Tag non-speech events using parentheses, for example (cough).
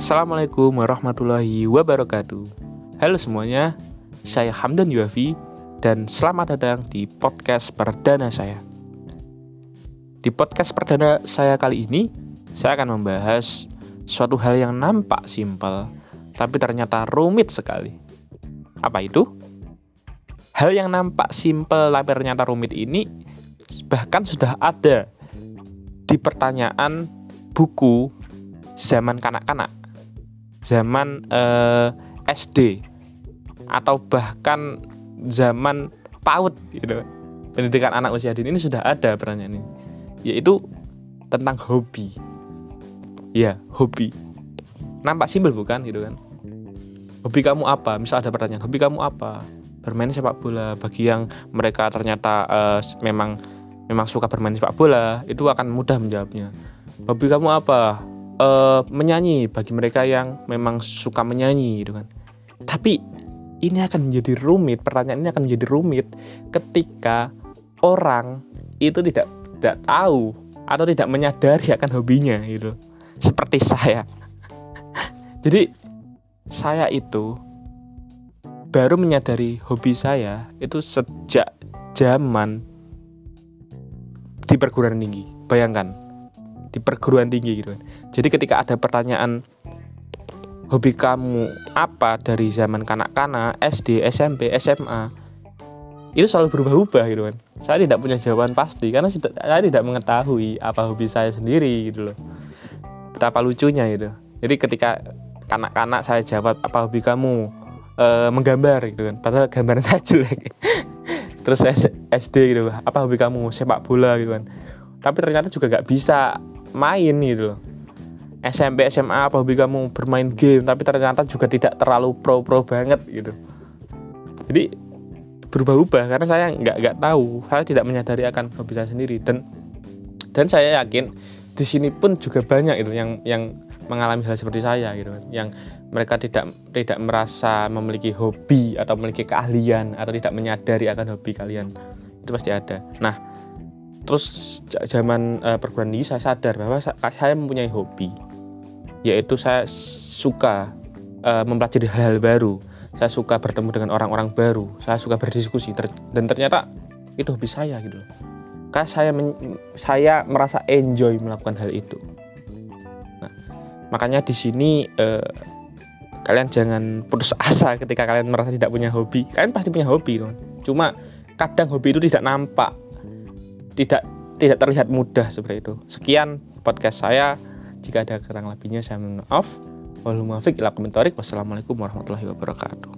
Assalamualaikum warahmatullahi wabarakatuh. Halo semuanya, saya Hamdan Yuafi Dan selamat datang di podcast perdana saya. Di podcast perdana saya kali ini Saya akan membahas suatu hal yang nampak simpel Tapi ternyata rumit sekali. Apa itu? Hal yang nampak simpel tapi ternyata rumit ini Bahkan sudah ada di pertanyaan buku zaman kanak-kanak zaman eh, SD atau bahkan zaman PAUD gitu. Pendidikan anak usia dini ini sudah ada pertanyaan ini. Yaitu tentang hobi. Ya, hobi. Nampak simpel bukan gitu kan? Hobi kamu apa? Misal ada pertanyaan, hobi kamu apa? Bermain sepak bola. Bagi yang mereka ternyata uh, memang memang suka bermain sepak bola, itu akan mudah menjawabnya. Hobi kamu apa? Uh, menyanyi bagi mereka yang memang suka menyanyi gitu kan. Tapi ini akan menjadi rumit, pertanyaan ini akan menjadi rumit ketika orang itu tidak tidak tahu atau tidak menyadari akan hobinya gitu. Seperti saya. (laughs) Jadi saya itu baru menyadari hobi saya itu sejak zaman di perguruan tinggi. Bayangkan, di perguruan tinggi gitu kan. Jadi ketika ada pertanyaan hobi kamu apa dari zaman kanak-kanak, SD, SMP, SMA, itu selalu berubah-ubah gitu kan. Saya tidak punya jawaban pasti karena saya tidak mengetahui apa hobi saya sendiri gitu loh. Betapa lucunya gitu. Jadi ketika kanak-kanak saya jawab apa hobi kamu e, menggambar gitu kan. Padahal gambar (laughs) saya jelek. Terus SD gitu, apa hobi kamu sepak bola gitu kan. Tapi ternyata juga gak bisa main gitu. Loh SMP SMA apa hobi kamu bermain game tapi ternyata juga tidak terlalu pro pro banget gitu. Jadi berubah-ubah karena saya nggak nggak tahu. Saya tidak menyadari akan hobi saya sendiri. Dan dan saya yakin di sini pun juga banyak itu yang yang mengalami hal seperti saya gitu. Yang mereka tidak tidak merasa memiliki hobi atau memiliki keahlian atau tidak menyadari akan hobi kalian. Itu pasti ada. Nah terus zaman uh, perguruan tinggi saya sadar bahwa saya mempunyai hobi yaitu saya suka uh, mempelajari hal-hal baru. Saya suka bertemu dengan orang-orang baru. Saya suka berdiskusi. Ter dan ternyata itu hobi saya gitu loh. Karena saya saya merasa enjoy melakukan hal itu. Nah makanya di sini uh, kalian jangan putus (laughs) asa ketika kalian merasa tidak punya hobi. Kalian pasti punya hobi loh cuma kadang hobi itu tidak nampak tidak tidak terlihat mudah seperti itu. Sekian podcast saya. Jika ada kurang lebihnya saya mohon maaf. Wassalamualaikum warahmatullahi wabarakatuh.